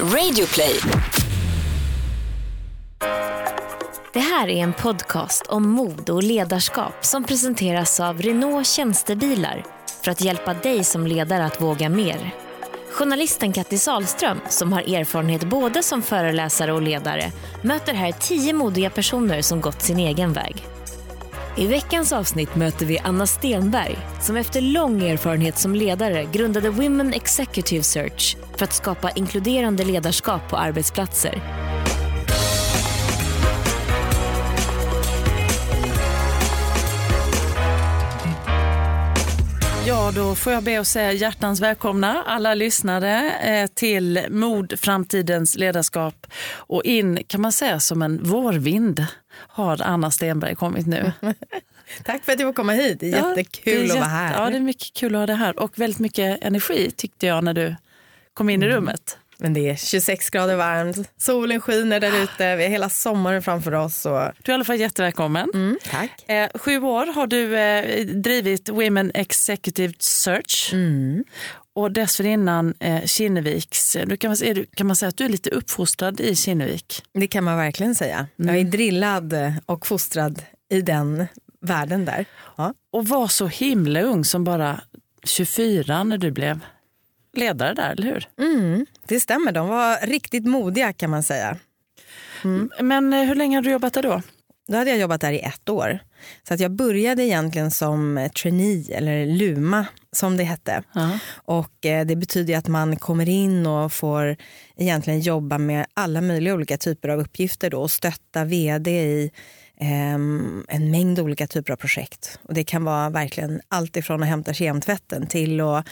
Radioplay. Det här är en podcast om mod och ledarskap som presenteras av Renault Tjänstebilar för att hjälpa dig som ledare att våga mer. Journalisten Kattis Ahlström som har erfarenhet både som föreläsare och ledare, möter här tio modiga personer som gått sin egen väg. I veckans avsnitt möter vi Anna Stenberg som efter lång erfarenhet som ledare grundade Women Executive Search för att skapa inkluderande ledarskap på arbetsplatser. Ja, då får jag be att säga hjärtans välkomna alla lyssnare eh, till Mod, framtidens ledarskap. Och in kan man säga som en vårvind har Anna Stenberg kommit nu. Tack för att jag får komma hit. Det är Ja, jättekul det är att vara här. Ja, det är mycket kul att ha dig här och väldigt mycket energi tyckte jag när du kom in i Mm. rummet. Men det är 26 grader varmt, solen skiner där ute, vi har hela sommaren framför oss. Och... Du är i alla fall jättevälkommen. Mm, tack. Eh, sju år har du eh, drivit Women Executive Search. Mm. Och dessförinnan eh, Kinneviks. Du kan, man, du, kan man säga att du är lite uppfostrad i Kinnevik? Det kan man verkligen säga. Jag är drillad och fostrad i den världen där. Ja. Och var så himla ung som bara 24 när du blev ledare där, eller hur? Mm, det stämmer, de var riktigt modiga kan man säga. Men eh, hur länge har du jobbat där då? Då hade jag jobbat där i ett år. Så att jag började egentligen som trainee, eller LUMA som det hette. Ja. Och eh, det betyder att man kommer in och får egentligen jobba med alla möjliga olika typer av uppgifter då och stötta vd i ehm, en mängd olika typer av projekt. Och det kan vara verkligen allt ifrån att hämta kemtvätten till att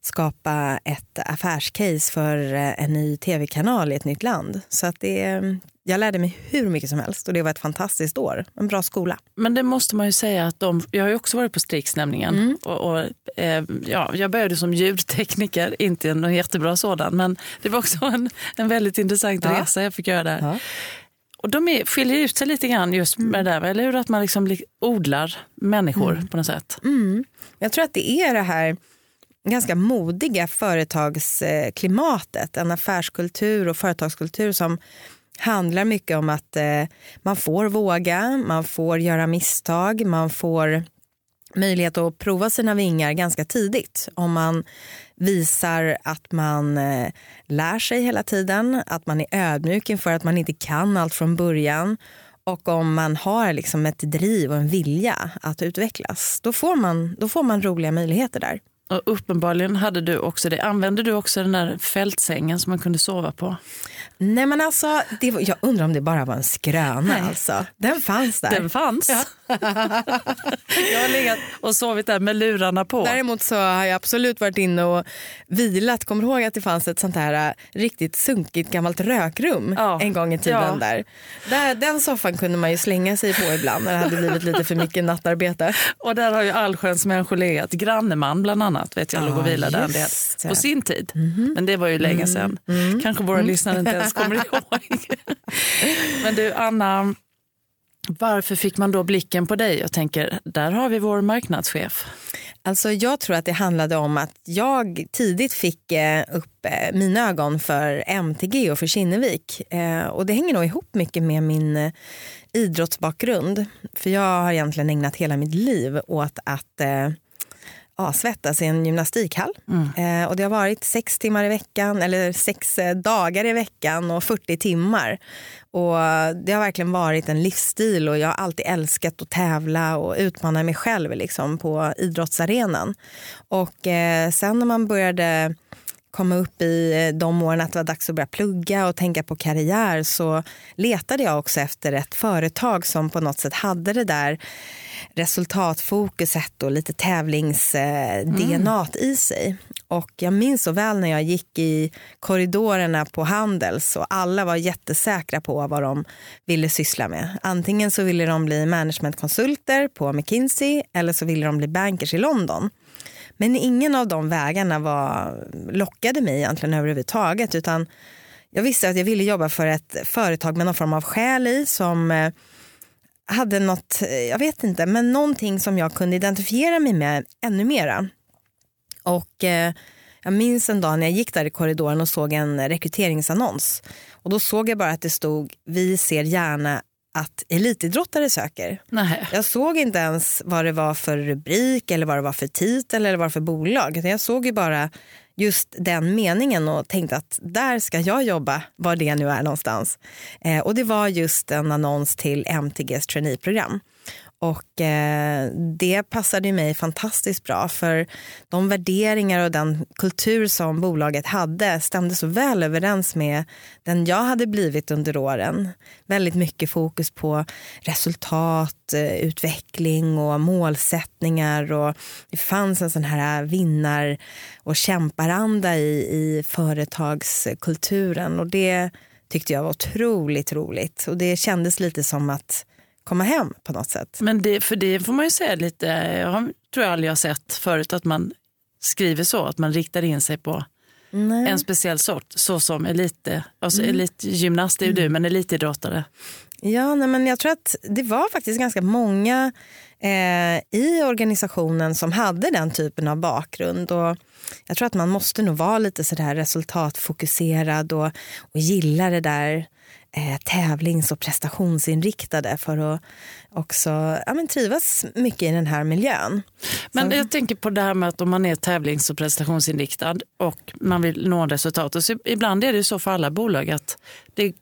skapa ett affärscase för eh, en ny tv-kanal i ett nytt land. Så att det, jag lärde mig hur mycket som helst och det var ett fantastiskt år. En bra skola. Men det måste man ju säga att de, jag har ju också varit på Strix nämligen. Och, och, eh, ja, jag började som ljudtekniker, inte en jättebra sådan, men det var också en, en väldigt intressant Ja. resa jag fick göra där. Ja. Och de är, skiljer ut sig lite grann just med det där, eller hur? Att man liksom li- odlar människor på något sätt. Mm. Jag tror att det är det här ganska modiga företagsklimatet, en affärskultur och företagskultur som handlar mycket om att eh, man får våga, man får göra misstag, man får möjlighet att prova sina vingar ganska tidigt om man visar att man eh, lär sig hela tiden, att man är ödmjuk inför att man inte kan allt från början och om man har liksom ett driv och en vilja att utvecklas, då får man, då får man roliga möjligheter där. Och uppenbarligen hade du också det. Använde du också den där fältsängen som man kunde sova på? Nej men alltså, det var, jag undrar om det bara var en skröna Nej. alltså. Den fanns där. Den fanns. jag har legat och sovit där med lurarna på. Däremot så har jag absolut varit inne och vilat. Kommer ihåg att det fanns ett sånt här äh, riktigt sunkigt gammalt rökrum Ja. en gång i tiden Ja. där. där. Den soffan kunde man ju slänga sig på ibland när det hade blivit lite för mycket nattarbete. Och där har ju allsköns människor legat. Granneman bland annat vet jag låg och vilade en del. På sin tid. Men det var ju länge sedan. Kanske våra lyssnare inte ens kommer ihåg. Men du Anna, varför fick man då blicken på dig? Jag tänker, där har vi vår marknadschef. Alltså jag tror att det handlade om att jag tidigt fick eh, upp eh, mina ögon för MTG och för Kinnevik. Eh, och det hänger nog ihop mycket med min idrottsbakgrund. För jag har egentligen ägnat hela mitt liv åt att ja, svettas i en gymnastikhall. Eh, och det har varit sex timmar i veckan eller sex eh, dagar i veckan och 40 timmar. Och det har verkligen varit en livsstil och jag har alltid älskat att tävla och utmana mig själv liksom, på idrottsarenan. Och eh, sen när man började komma upp i eh, de åren att det var dags att börja plugga och tänka på karriär så letade jag också efter ett företag som på något sätt hade det där resultatfokuset och lite tävlings-DNA i sig. Och jag minns så väl när jag gick i korridorerna på Handels och alla var jättesäkra på vad de ville syssla med. Antingen så ville de bli managementkonsulter på McKinsey eller så ville de bli bankers i London. Men ingen av de vägarna var, lockade mig egentligen överhuvudtaget utan jag visste att jag ville jobba för ett företag med någon form av själ i som eh, hade något, eh, jag vet inte, men någonting som jag kunde identifiera mig med ännu mera. Och eh, Jag minns en dag när jag gick där i korridoren och såg en rekryteringsannons. Och då såg jag bara att det stod vi ser gärna att elitidrottare söker. Nej. Jag såg inte ens vad det var för rubrik eller vad det var för titel eller vad det var för bolag. Jag såg ju bara just den meningen och tänkte att där ska jag jobba, var det nu är någonstans. Eh, och det var just en annons till MTGs traineeprogram. Och eh, det passade mig fantastiskt bra för de värderingar och den kultur som bolaget hade stämde så väl överens med den jag hade blivit under åren. Väldigt mycket fokus på resultat, eh, utveckling och målsättningar. Och det fanns en sån här vinnar och kämparanda i, i företagskulturen. Och det tyckte jag var otroligt roligt. Och det kändes lite som att komma hem på något sätt. Men det, för det får man ju säga lite, jag tror jag aldrig har sett förut att man skriver så, att man riktar in sig på Nej. en speciell sort, så som elit, alltså mm. elitgymnast är ju mm. du, men elitidrottare. Ja, nej, men jag tror att det var faktiskt ganska många eh, i organisationen som hade den typen av bakgrund. Och jag tror att man måste nog vara lite sådär resultatfokuserad och, och gilla det där eh, tävlings och prestationsinriktade för att också ja, men trivas mycket i den här miljön. Men så. jag tänker på det här med att om man är tävlings och prestationsinriktad och man vill nå resultat. Så ibland är det så för alla bolag att det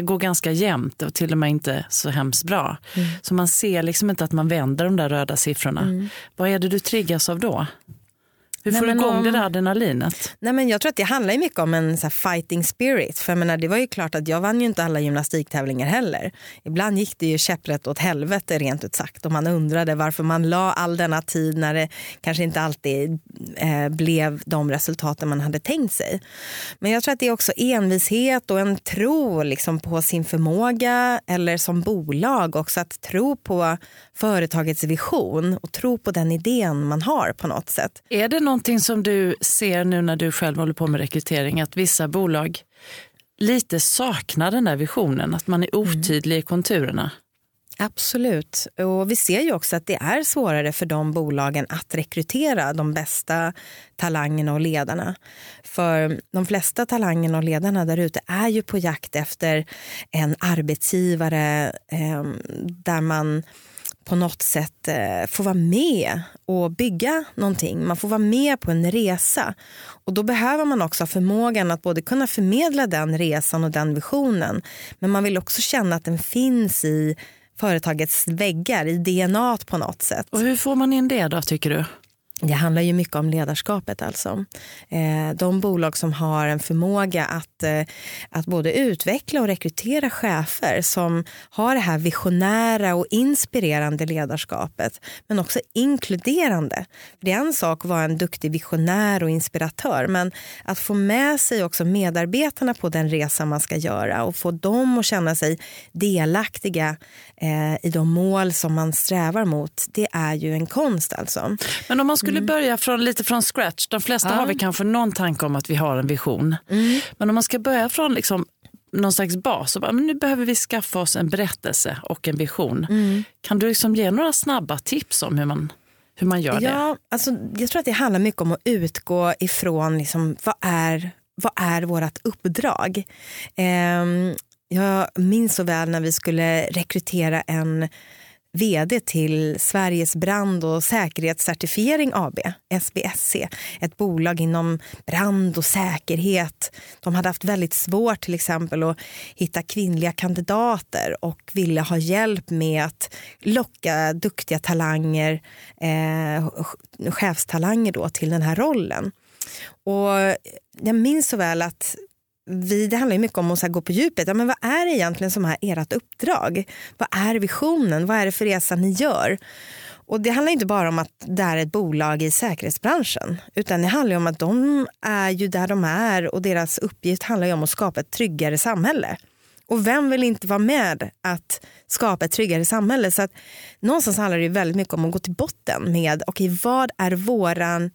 går ganska jämnt och till och med inte så hemskt bra. Mm. Så man ser liksom inte att man vänder de där röda siffrorna. Mm. Vad är det du triggas av då? Hur får du igång om, det där adrenalinet? Nej, men jag tror att det handlar mycket om en så fighting spirit. För jag menar, det var ju klart att jag vann ju inte alla gymnastiktävlingar heller. Ibland gick det ju käpprätt åt helvete rent ut sagt. Och man undrade varför man la all denna tid när det kanske inte alltid eh, blev de resultaten man hade tänkt sig. Men jag tror att det är också envishet och en tro liksom, på sin förmåga eller som bolag också att tro på företagets vision och tro på den idén man har på något sätt. Är det någonting som du ser nu när du själv håller på med rekrytering, att vissa bolag lite saknar den där visionen, att man är mm. otydlig i konturerna? Absolut. Och vi ser ju också att det är svårare för de bolagen att rekrytera de bästa talangerna och ledarna. För de flesta talangerna och ledarna där ute är ju på jakt efter en arbetsgivare eh, där man på något sätt eh, få vara med och bygga någonting. Man får vara med på en resa. Och Då behöver man också ha förmågan att både kunna förmedla den resan och den visionen. Men man vill också känna att den finns i företagets väggar, i DNA på något sätt. Och Hur får man in det då tycker du? Det handlar ju mycket om ledarskapet. alltså. Eh, de bolag som har en förmåga att, eh, att både utveckla och rekrytera chefer som har det här visionära och inspirerande ledarskapet men också inkluderande. Det är en sak att vara en duktig visionär och inspiratör men att få med sig också medarbetarna på den resa man ska göra och få dem att känna sig delaktiga eh, i de mål som man strävar mot, det är ju en konst. alltså. Men om man skulle mm. börja från, lite från scratch, de flesta ja. har vi kanske någon tanke om att vi har en vision. Mm. Men om man ska börja från liksom, någon slags bas, så bara, men nu behöver vi skaffa oss en berättelse och en vision. Mm. Kan du liksom ge några snabba tips om hur man hur man gör ja, det? Alltså, jag tror att det handlar mycket om att utgå ifrån liksom, vad är vad är vårt uppdrag? Eh, jag minns så väl när vi skulle rekrytera en vd till Sveriges brand och säkerhetscertifiering AB, SBSC. Ett bolag inom brand och säkerhet. De hade haft väldigt svårt till exempel att hitta kvinnliga kandidater och ville ha hjälp med att locka duktiga talanger, eh, chefstalanger då, till den här rollen. Och jag minns så väl att vi, det handlar ju mycket om att gå på djupet. Ja, men vad är det egentligen som är ert uppdrag? Vad är visionen? Vad är det för resa ni gör? Och Det handlar inte bara om att det är ett bolag i säkerhetsbranschen utan det handlar om att de är ju där de är och deras uppgift handlar om att skapa ett tryggare samhälle. Och vem vill inte vara med att skapa ett tryggare samhälle? Så att någonstans handlar det väldigt mycket om att gå till botten med okay, vad är våran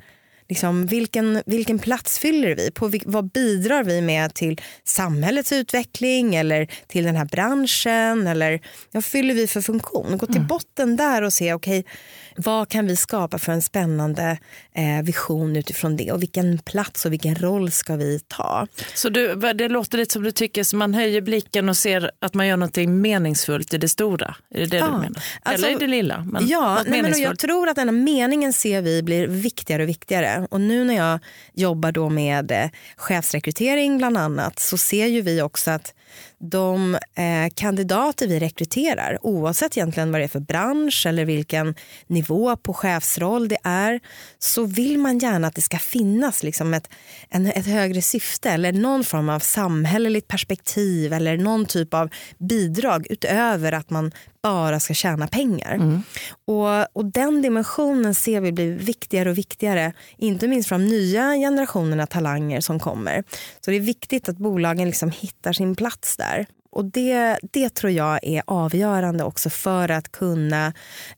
liksom, vilken, vilken plats fyller vi? På, vad bidrar vi med till samhällets utveckling eller till den här branschen? Eller vad fyller vi för funktion? Gå till mm. botten där och se, okej, okay, vad kan vi skapa för en spännande eh, vision utifrån det och vilken plats och vilken roll ska vi ta? Så du, det låter lite som du tycker, så man höjer blicken och ser att man gör något meningsfullt i det stora? Är det det ja, du menar? Alltså, Eller i det lilla? Men ja, nej, men jag tror att den här meningen ser vi blir viktigare och viktigare. Och nu när jag jobbar då med eh, chefsrekrytering bland annat så ser ju vi också att de eh, kandidater vi rekryterar, oavsett egentligen vad det är för bransch eller vilken nivå på chefsroll det är, så vill man gärna att det ska finnas liksom ett, en, ett högre syfte eller någon form av samhälleligt perspektiv eller någon typ av bidrag utöver att man bara ska tjäna pengar. Mm. Och, och Den dimensionen ser vi blir viktigare och viktigare, inte minst för de nya generationerna talanger som kommer. Så det är viktigt att bolagen liksom hittar sin plats där. Och det, det tror jag är avgörande också för att kunna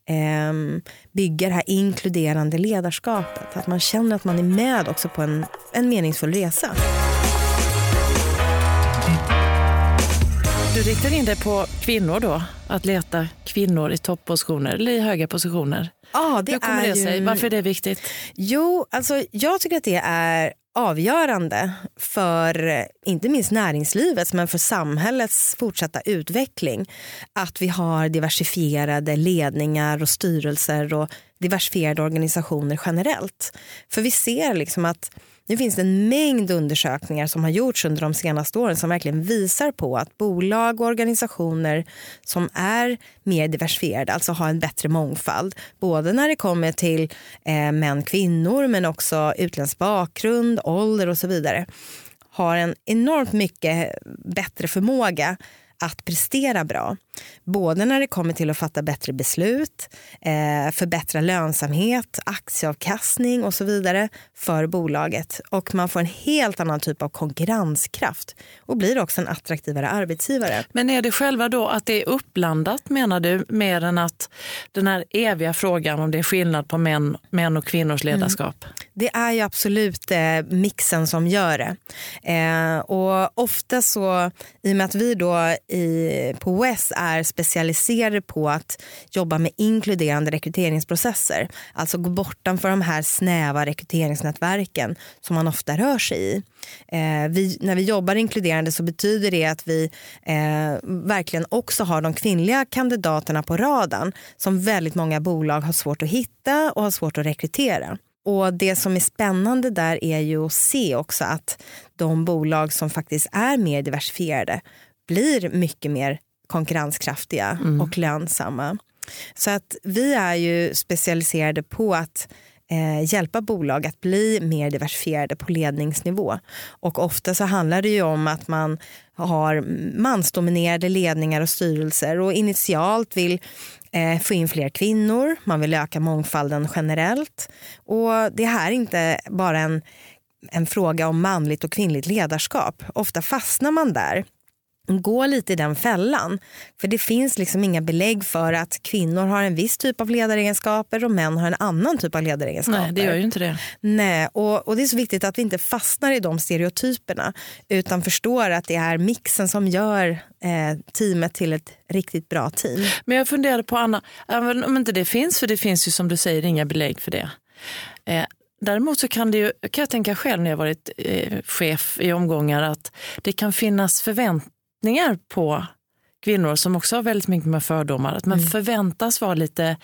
eh, bygga det här inkluderande ledarskapet. Att man känner att man är med också på en, en meningsfull resa. Du riktar in dig på kvinnor då, att leta kvinnor i topppositioner eller i höga positioner. Ja, det Hur kommer är det sig? Ju... Varför är det viktigt? Jo, alltså jag tycker att det är avgörande för inte minst näringslivets men för samhällets fortsatta utveckling att vi har diversifierade ledningar och styrelser och diversifierade organisationer generellt. För vi ser liksom att nu finns det en mängd undersökningar som har gjorts under de senaste åren som verkligen visar på att bolag och organisationer som är mer diversifierade, alltså har en bättre mångfald, både när det kommer till eh, män, kvinnor men också utländsk bakgrund, ålder och så vidare, har en enormt mycket bättre förmåga att prestera bra. Både när det kommer till att fatta bättre beslut, eh, förbättra lönsamhet, aktieavkastning och så vidare för bolaget. Och man får en helt annan typ av konkurrenskraft och blir också en attraktivare arbetsgivare. Men är det själva då att det är uppblandat menar du, mer än att den här eviga frågan om det är skillnad på män, män och kvinnors mm. ledarskap? Mm. Det är ju absolut eh, mixen som gör det. Eh, och ofta så, i och med att vi då i, på WES är specialiserade på att jobba med inkluderande rekryteringsprocesser. Alltså gå bortanför de här snäva rekryteringsnätverken som man ofta rör sig i. Eh, vi, när vi jobbar inkluderande så betyder det att vi eh, verkligen också har de kvinnliga kandidaterna på radarn som väldigt många bolag har svårt att hitta och har svårt att rekrytera. Och Det som är spännande där är ju att se också att de bolag som faktiskt är mer diversifierade blir mycket mer konkurrenskraftiga mm. och lönsamma. Så att vi är ju specialiserade på att eh, hjälpa bolag att bli mer diversifierade på ledningsnivå. Och ofta så handlar det ju om att man har mansdominerade ledningar och styrelser och initialt vill eh, få in fler kvinnor, man vill öka mångfalden generellt. Och det här är inte bara en, en fråga om manligt och kvinnligt ledarskap. Ofta fastnar man där gå lite i den fällan. För det finns liksom inga belägg för att kvinnor har en viss typ av ledaregenskaper och män har en annan typ av ledaregenskaper. Nej, det gör ju inte det. Nej, och, och det är så viktigt att vi inte fastnar i de stereotyperna utan förstår att det är mixen som gör eh, teamet till ett riktigt bra team. Men jag funderade på Anna, även om inte det finns, för det finns ju som du säger inga belägg för det. Eh, Däremot så kan, det ju, kan jag tänka själv när jag varit eh, chef i omgångar att det kan finnas förväntningar förväntningar på kvinnor som också har väldigt mycket med fördomar. Att man mm. förväntas vara lite,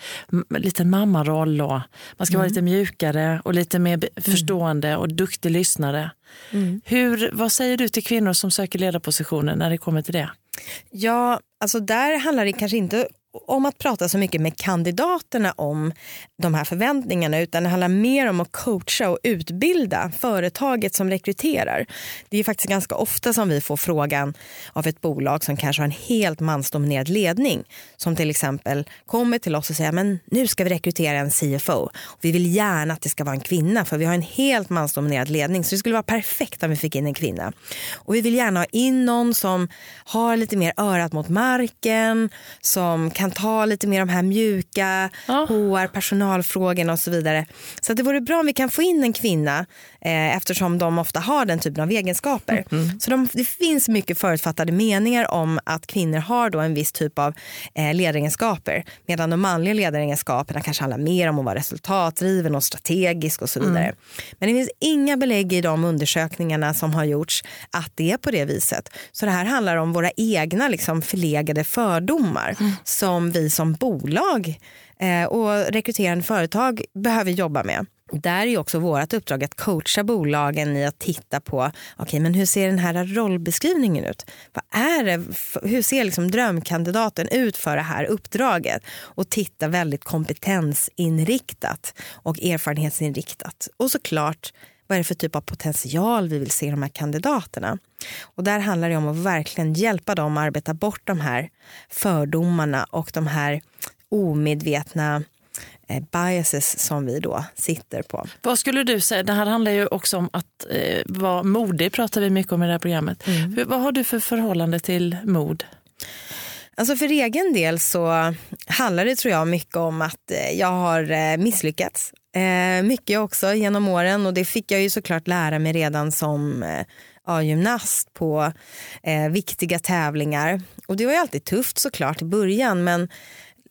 lite mammaroll och man ska mm. vara lite mjukare och lite mer mm. förstående och duktig lyssnare. Mm. Hur, vad säger du till kvinnor som söker ledarpositioner när det kommer till det? Ja, alltså där handlar det kanske inte om att prata så mycket med kandidaterna om de här förväntningarna utan det handlar mer om att coacha och utbilda företaget som rekryterar. Det är faktiskt ganska ofta som vi får frågan av ett bolag som kanske har en helt mansdominerad ledning som till exempel kommer till oss och säger men nu ska vi rekrytera en CFO. Vi vill gärna att det ska vara en kvinna för vi har en helt mansdominerad ledning så det skulle vara perfekt om vi fick in en kvinna. Och vi vill gärna ha in någon som har lite mer örat mot marken, som kan kan ta lite mer de här mjuka Ja. HR, personalfrågorna och så vidare. Så det vore bra om vi kan få in en kvinna eh, eftersom de ofta har den typen av egenskaper. Så de, det finns mycket förutfattade meningar om att kvinnor har då en viss typ av eh, ledaregenskaper medan de manliga ledaregenskaperna kanske handlar mer om att vara resultatdriven och strategisk och så vidare. Men det finns inga belägg i de undersökningarna som har gjorts att det är på det viset. Så det här handlar om våra egna liksom, förlegade fördomar som vi som bolag eh, och rekryterande företag behöver jobba med. Där är också vårt uppdrag att coacha bolagen i att titta på okay, men hur ser den här rollbeskrivningen ut. Vad är det, hur ser liksom drömkandidaten ut för det här uppdraget? Och titta väldigt kompetensinriktat och erfarenhetsinriktat. Och såklart vad är det för typ av potential vi vill se i de här kandidaterna. Och där handlar det om att verkligen hjälpa dem att arbeta bort de här fördomarna och de här omedvetna eh, biases som vi då sitter på. Vad skulle du säga, det här handlar ju också om att eh, vara modig, pratar vi mycket om i det här programmet. Hur, vad har du för förhållande till mod? Alltså för egen del så handlar det tror jag mycket om att eh, jag har eh, misslyckats. Eh, mycket också genom åren och det fick jag ju såklart lära mig redan som gymnast på viktiga tävlingar. Och det var ju alltid tufft såklart i början men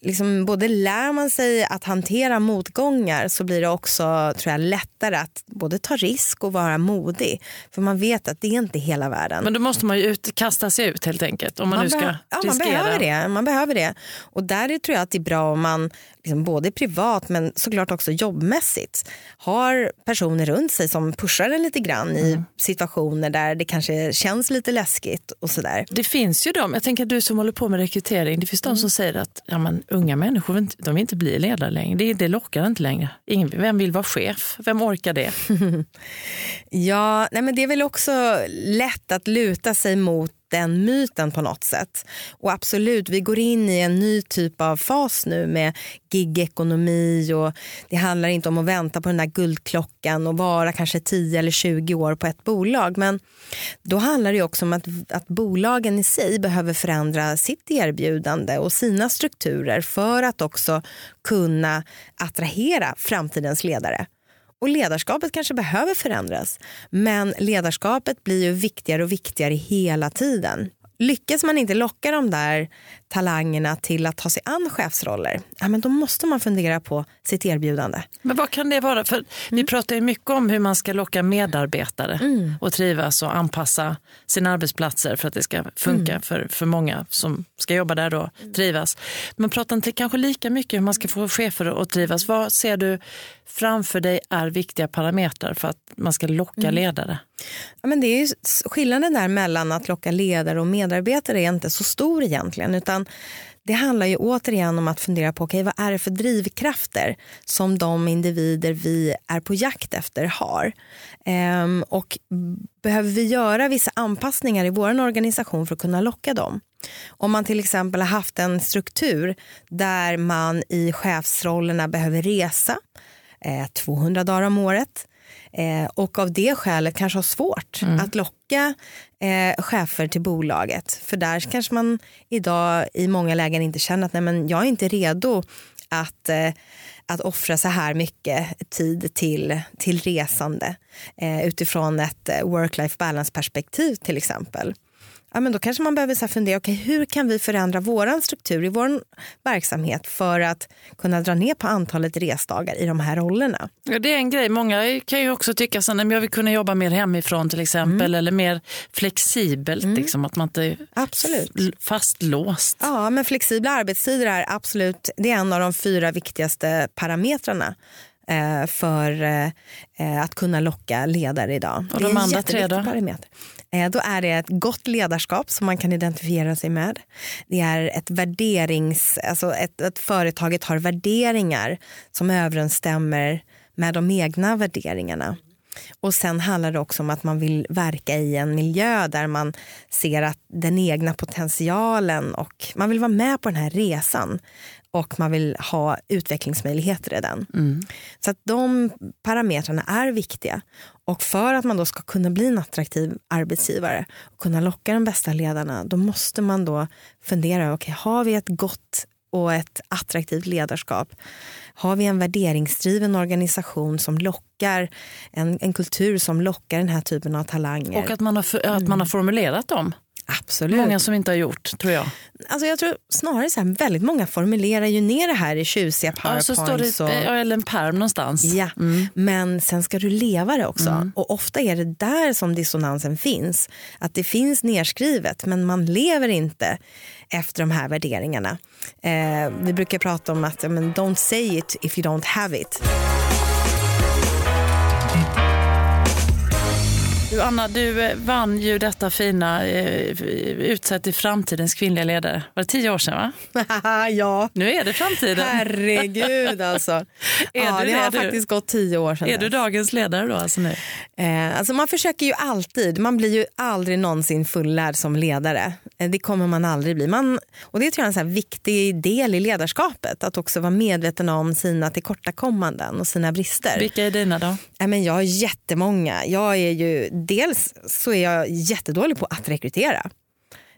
liksom både lär man sig att hantera motgångar så blir det också tror jag, lättare att både ta risk och vara modig. För man vet att det är inte hela världen. Men då måste man ju ut, kasta sig ut helt enkelt. Om man, nu ska ja, man behöver det. Man behöver det. Och där är- tror jag att det är bra om man liksom både privat men såklart också jobbmässigt har personer runt sig som pushar en lite grann Mm. i situationer där det kanske känns lite läskigt och sådär. Det finns ju de, jag tänker du som håller på med rekrytering, det finns de som säger att ja, men, unga människor vill inte- de vill inte bli ledare längre. Det, det lockar inte längre. Ingen, vem vill vara chef? Vem orkar det? Ja, nej men det är väl också lätt att luta sig mot den myten på något sätt. Och absolut, vi går in i en ny typ av fas nu med gigekonomi och det handlar inte om att vänta på den där guldklockan och vara kanske 10 eller 20 år på ett bolag. Men då handlar det också om att, att bolagen i sig behöver förändra sitt erbjudande och sina strukturer för att också kunna attrahera framtidens ledare. Och ledarskapet kanske behöver förändras. Men ledarskapet blir ju viktigare och viktigare hela tiden. Lyckas man inte locka de där talangerna till att ta sig an chefsroller, ja, men då måste man fundera på sitt erbjudande. Men vad kan det vara? För Mm. Vi pratar ju mycket om hur man ska locka medarbetare och trivas och anpassa sina arbetsplatser för att det ska funka Mm. för, för många som ska jobba där då, trivas. Men pratar inte kanske lika mycket hur man ska få chefer att trivas. Vad ser du framför dig är viktiga parametrar för att man ska locka Mm. ledare? Ja, men det är skillnaden där mellan att locka ledare och medarbetare är inte så stor egentligen. Utan det handlar ju återigen om att fundera på okay, vad är det för drivkrafter som de individer vi är på jakt efter har. Ehm, och behöver vi göra vissa anpassningar i vår organisation för att kunna locka dem? Om man till exempel har haft en struktur där man i chefsrollerna behöver resa eh, 200 dagar om året eh, och av det skälet kanske har svårt att locka eh, chefer till bolaget. För där kanske man idag i många lägen inte känner att nej, men jag är inte redo att, eh, att offra så här mycket tid till, till resande eh, utifrån ett eh, work-life balance perspektiv till exempel. Ja, men då kanske man behöver så fundera, okay, hur kan vi förändra vår struktur i vår verksamhet för att kunna dra ner på antalet resdagar i de här rollerna. Ja, det är en grej. Många kan ju också tycka att jag vill kunna jobba mer hemifrån till exempel eller mer flexibelt. Liksom, att man inte är Absolut. fastlåst. Ja, men flexibla arbetstider är absolut det är en av de fyra viktigaste parametrarna eh, för eh, att kunna locka ledare idag. Och de andra tre då? Parameter. Eh, då är det ett gott ledarskap som man kan identifiera sig med. Det är ett värderings, alltså ett, att företaget har värderingar som överensstämmer med de egna värderingarna. Och sen handlar det också om att man vill verka i en miljö där man ser att den egna potentialen och man vill vara med på den här resan och man vill ha utvecklingsmöjligheter i den. Så att de parametrarna är viktiga. Och för att man då ska kunna bli en attraktiv arbetsgivare och kunna locka de bästa ledarna, då måste man då fundera, okay, har vi ett gott och ett attraktivt ledarskap? Har vi en värderingsdriven organisation som lockar, en, en kultur som lockar den här typen av talanger? Och att man har, att man har formulerat dem. Absolut. Många som inte har gjort, tror jag. Alltså jag tror snarare så här, väldigt många formulerar ju ner det här i tjusiga powerpoints. Ja, så står det och... eller en perm någonstans. Ja, mm. men sen ska du leva det också. Mm. Och ofta är det där som dissonansen finns. Att det finns nerskrivet, men man lever inte efter de här värderingarna. Eh, vi brukar prata om att men, don't say it if you don't have it. Du Anna, du eh, vann ju detta fina eh, utsett till framtidens kvinnliga ledare. Var det tio år sedan? va? ja. Nu är det framtiden. Herregud alltså. är ja, det, det har du? faktiskt gått tio år sedan. Är du dagens ledare då? Alltså, nu? Eh, alltså man försöker ju alltid, man blir ju aldrig någonsin fullärd som ledare. Eh, det kommer man aldrig bli. Man, och det tror jag är en så viktig del i ledarskapet. Att också vara medveten om sina tillkortakommanden och sina brister. Vilka är dina då? Eh, men jag har jättemånga. Jag är ju dels så är jag jättedålig på att rekrytera.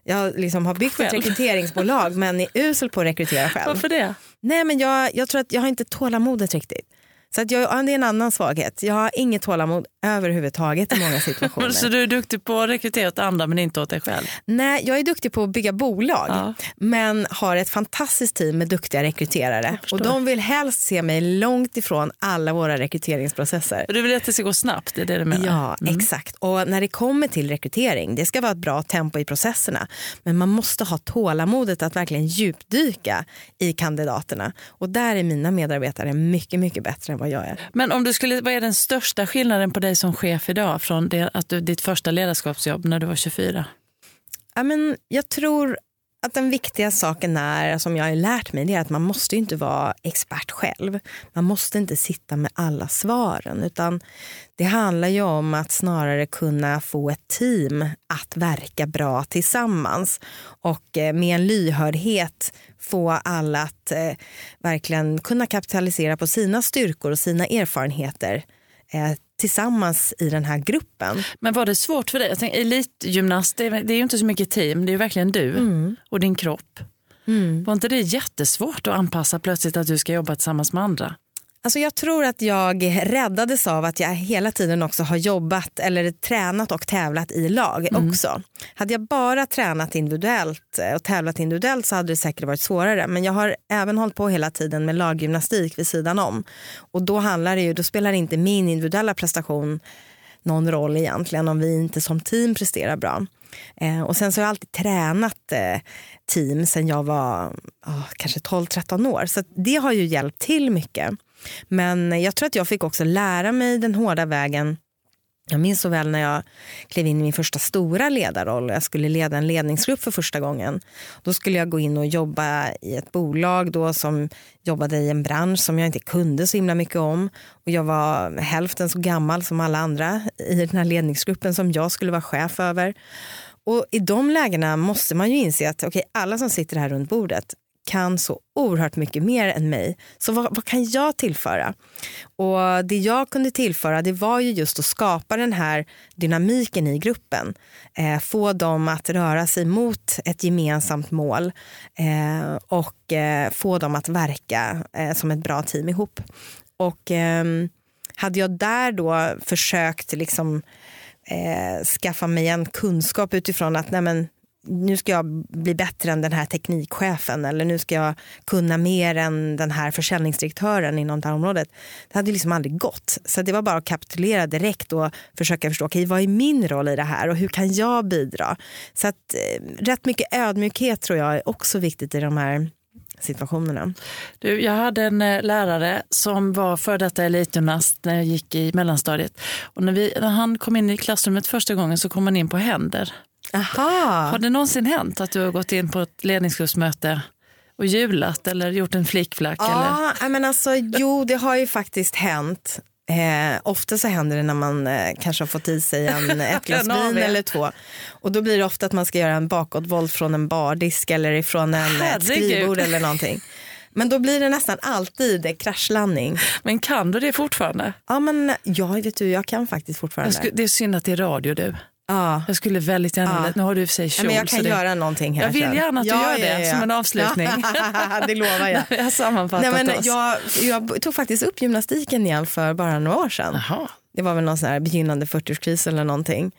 Jag liksom har byggt själv. ett rekryteringsbolag men är usel på att rekrytera själv. Varför det? Nej, men jag, jag tror att jag har inte tålamodet riktigt. Så att jag, det är en annan svaghet. Jag har inget tålamod överhuvudtaget i många situationer. så du är duktig på att rekrytera åt andra men inte åt dig själv? Nej, jag är duktig på att bygga bolag ja. men har ett fantastiskt team med duktiga rekryterare. Och de vill helst se mig långt ifrån alla våra rekryteringsprocesser. Du vill att det ska gå snabbt, det är det du menar? Ja, mm. exakt. Och när det kommer till rekrytering, det ska vara ett bra tempo i processerna. Men man måste ha tålamodet att verkligen djupdyka i kandidaterna. Och där är mina medarbetare mycket, mycket bättre vad jag är. Men om du skulle, vad är den största skillnaden på dig som chef idag från det, att du, ditt första ledarskapsjobb när du var 24? Ja, men jag tror att den viktiga saken är, som jag har lärt mig, det är att man måste inte vara expert själv. Man måste inte sitta med alla svaren, utan det handlar ju om att snarare kunna få ett team att verka bra tillsammans och eh, med en lyhördhet få alla att eh, verkligen kunna kapitalisera på sina styrkor och sina erfarenheter eh, tillsammans i den här gruppen. Men var det svårt för dig? Jag tänker, elitgymnast, det är, det är ju inte så mycket team, det är ju verkligen du mm. och din kropp. Mm. Var inte det jättesvårt att anpassa plötsligt att du ska jobba tillsammans med andra? Alltså jag tror att jag räddades av att jag hela tiden också har jobbat eller tränat och tävlat i lag mm. också. Hade jag bara tränat individuellt och tävlat individuellt så hade det säkert varit svårare. Men jag har även hållit på hela tiden med laggymnastik vid sidan om. Och då, handlar det ju, då spelar inte min individuella prestation någon roll egentligen om vi inte som team presterar bra. Eh, och sen så har jag alltid tränat eh, team sen jag var oh, kanske 12-13 år. Så det har ju hjälpt till mycket. Men jag tror att jag fick också lära mig den hårda vägen jag minns så väl när jag klev in i min första stora ledarroll och jag skulle leda en ledningsgrupp för första gången. Då skulle jag gå in och jobba i ett bolag då som jobbade i en bransch som jag inte kunde så himla mycket om. Och jag var hälften så gammal som alla andra i den här ledningsgruppen som jag skulle vara chef över. Och I de lägena måste man ju inse att okay, alla som sitter här runt bordet kan så oerhört mycket mer än mig. Så vad, vad, kan jag tillföra? Och Det jag kunde tillföra det var ju just att skapa den här dynamiken i gruppen. Eh, få dem att röra sig mot ett gemensamt mål eh, och eh, få dem att verka eh, som ett bra team ihop. Och ehm, hade jag där då försökt liksom, eh, skaffa mig en kunskap utifrån att nej men, nu ska jag bli bättre än den här teknikchefen eller nu ska jag kunna mer än den här försäljningsdirektören inom det här området. Det hade liksom aldrig gått. Så det var bara att kapitulera direkt och försöka förstå okay, vad är min roll i det här och hur kan jag bidra? Så att eh, rätt mycket ödmjukhet tror jag är också viktigt i de här situationerna. Du, jag hade en eh, lärare som var före detta elitgymnast när jag gick i mellanstadiet. Och när, vi, när han kom in i klassrummet första gången så kom han in på händer. Aha. Har det någonsin hänt att du har gått in på ett ledningsgruppsmöte och julat eller gjort en flickflack? Ja, eller? Men alltså, jo, det har ju faktiskt hänt. Eh, ofta så händer det när man eh, kanske har fått i sig en, ett glas vin eller två. Och då blir det ofta att man ska göra en bakåtvolt från en bardisk eller ifrån en, ett skrivbord eller någonting. Men då blir det nästan alltid kraschlandning. Men kan du det fortfarande? Ja, men ja, vet du, jag kan faktiskt fortfarande. det är synd att det är radio du. Ja. Jag skulle väldigt gärna, Ja. vilja- nu har du i och för sig Ja, kjol. men jag kan det, göra någonting här Jag vill gärna att du gör det som en avslutning. det lovar jag. jag har sammanfattat Nej, men oss. jag, jag tog faktiskt upp gymnastiken igen för bara några år sedan. Jaha. Det var väl någon sån här begynnande 40-årskris eller någonting.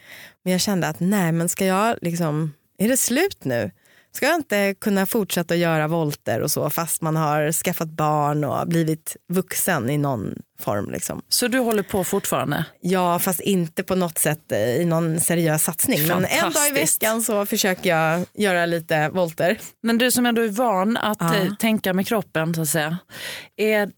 Men jag kände att nej men ska jag liksom, är det slut nu? Ska jag inte kunna fortsätta att göra volter och så fast man har skaffat barn och blivit vuxen i någon form liksom. Så du håller på fortfarande? Ja fast inte på något sätt eh, i någon seriös satsning. Men en dag i veckan så försöker jag göra lite volter. Men du som ändå är van att Ja. eh, tänka med kroppen, så att säga. Är,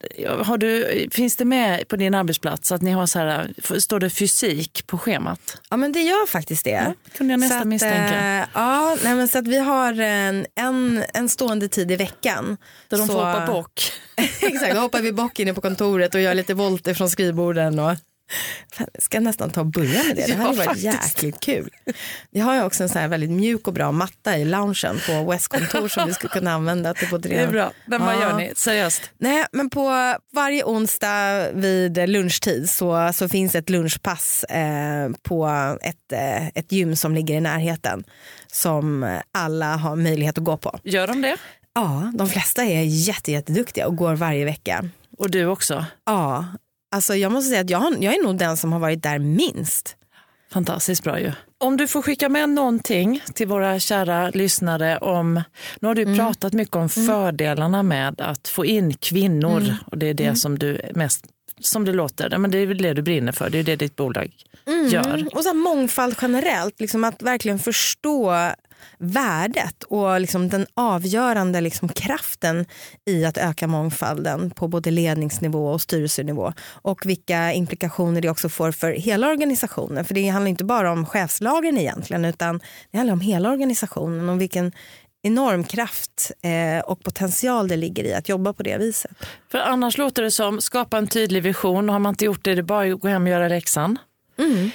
har du, finns det med på din arbetsplats att ni har så här, står det fysik på schemat? Ja men det gör faktiskt det. Ja, kunde jag nästan att, misstänka. eh, ja, nej, men så att vi har en, en, en stående tid i veckan. Där de så, får hoppa bock. Exakt, då hoppar vi bock inne på kontoret och gör lite volter från skrivborden. Och... Fan, jag ska nästan ta och börja med det, det Ja, hade varit jäkligt kul. Vi har ju också en sån här väldigt mjuk och bra matta i loungen på West kontor som vi skulle kunna använda till både Det är bra. Men vad Ja. gör ni? Seriöst? Nej, men på varje onsdag vid lunchtid så, så finns ett lunchpass eh, på ett, eh, ett gym som ligger i närheten som alla har möjlighet att gå på. Gör de det? Ja, de flesta är jätte, jätteduktiga och går varje vecka. Och du också? Ja, alltså jag måste säga att jag, har, jag är nog den som har varit där minst. Fantastiskt bra ju. Om du får skicka med någonting till våra kära lyssnare om, nu har du Mm. pratat mycket om fördelarna med att få in kvinnor Mm. och det är det som du är mest, som det låter, men det är väl det du brinner för, det är det ditt bolag gör. Mm. Och så här mångfald generellt, liksom att verkligen förstå värdet och liksom den avgörande liksom kraften i att öka mångfalden på både ledningsnivå och styrelsenivå och vilka implikationer det också får för hela organisationen. För det handlar inte bara om chefslagen egentligen utan det handlar om hela organisationen och vilken enorm kraft eh, och potential det ligger i att jobba på det viset. För annars låter det som, skapa en tydlig vision, har man inte gjort det, det är bara att gå hem och göra läxan. Mm.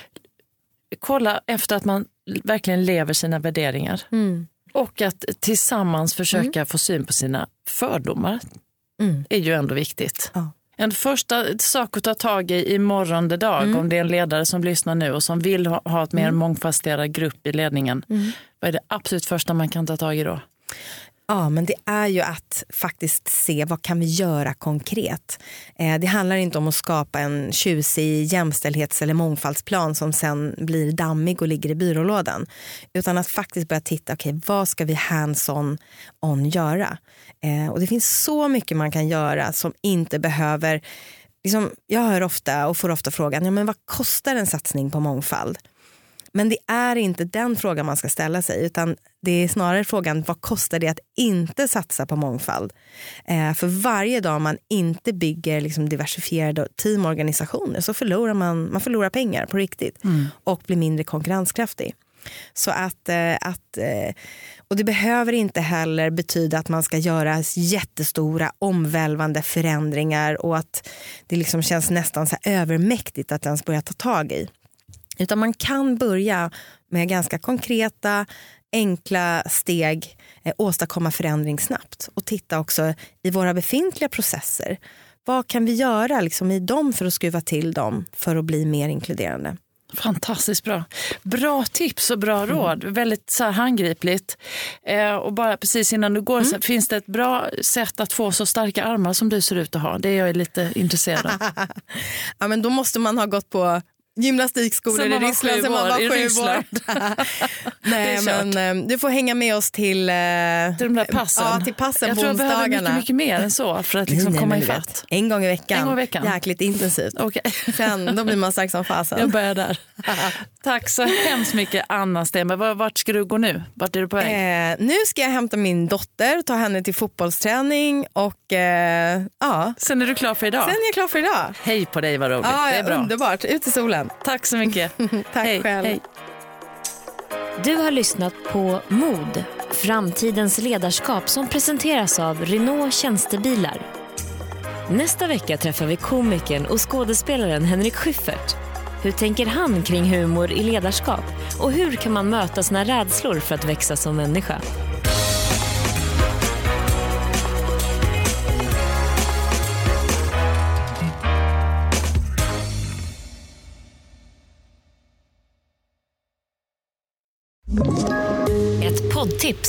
Kolla efter att man verkligen lever sina värderingar. Mm. Och att tillsammans försöka få syn på sina fördomar Mm. är ju ändå viktigt. Ja. En första sak att ta tag i i morgondag dag, Mm. om det är en ledare som lyssnar nu och som vill ha, ha ett mer mångfacetterad grupp i ledningen. Mm. Vad är det absolut första man kan ta tag i då? Ja, men det är ju att faktiskt se vad kan vi göra konkret. Eh, det handlar inte om att skapa en tjusig jämställdhets eller mångfaldsplan som sen blir dammig och ligger i byrålådan. Utan att faktiskt börja titta, okej vad ska vi hands-on on göra? Eh, och det finns så mycket man kan göra som inte behöver Liksom, jag hör ofta och får ofta frågan, ja, men vad kostar en satsning på mångfald? Men det är inte den frågan man ska ställa sig utan det är snarare frågan vad kostar det att inte satsa på mångfald? Eh, för varje dag man inte bygger liksom diversifierade teamorganisationer så förlorar man, man förlorar pengar på riktigt och blir mindre konkurrenskraftig. Så att, eh, att, eh, och det behöver inte heller betyda att man ska göra jättestora omvälvande förändringar och att det liksom känns nästan så övermäktigt att ens börja ta tag i. Utan man kan börja med ganska konkreta, enkla steg, eh, åstadkomma förändring snabbt och titta också i våra befintliga processer. Vad kan vi göra liksom, i dem för att skruva till dem för att bli mer inkluderande? Fantastiskt bra. Bra tips och bra Mm. råd. Väldigt så här handgripligt. Eh, och bara precis innan du går, Mm. så finns det ett bra sätt att få så starka armar som du ser ut att ha? Det är jag lite intresserad av. Ja, men då måste man ha gått på gymnastikskolor i Ryssland sen man var sju år. Nej, Det är men, eh, du får hänga med oss till, eh, Till de där passen. Ja, till passen jag på tror jag behöver mycket, onsdagarna. mycket mer än så för att liksom Nej, komma ifatt. En gång i veckan. En gång i veckan. Jäkligt intensivt. Okej. Sen då blir man stark som fasen. Jag börjar där. Tack så hemskt mycket Anna Stenberg. Var- Vart ska du gå nu? Vart är du på väg? Eh, nu ska jag hämta min dotter, ta henne till fotbollsträning och eh, ja, Sen är du klar för idag? sen är jag klar för idag. Hej på dig, vad roligt. Ja, det är bra. Underbart, ut i solen. Tack så mycket. Tack hej, själv. Hej. Du har lyssnat på Mod, framtidens ledarskap som presenteras av Renault Tjänstebilar. Nästa vecka träffar vi komikern och skådespelaren Henrik Schyffert. Hur tänker han kring humor i ledarskap? Och hur kan man möta sina rädslor för att växa som människa?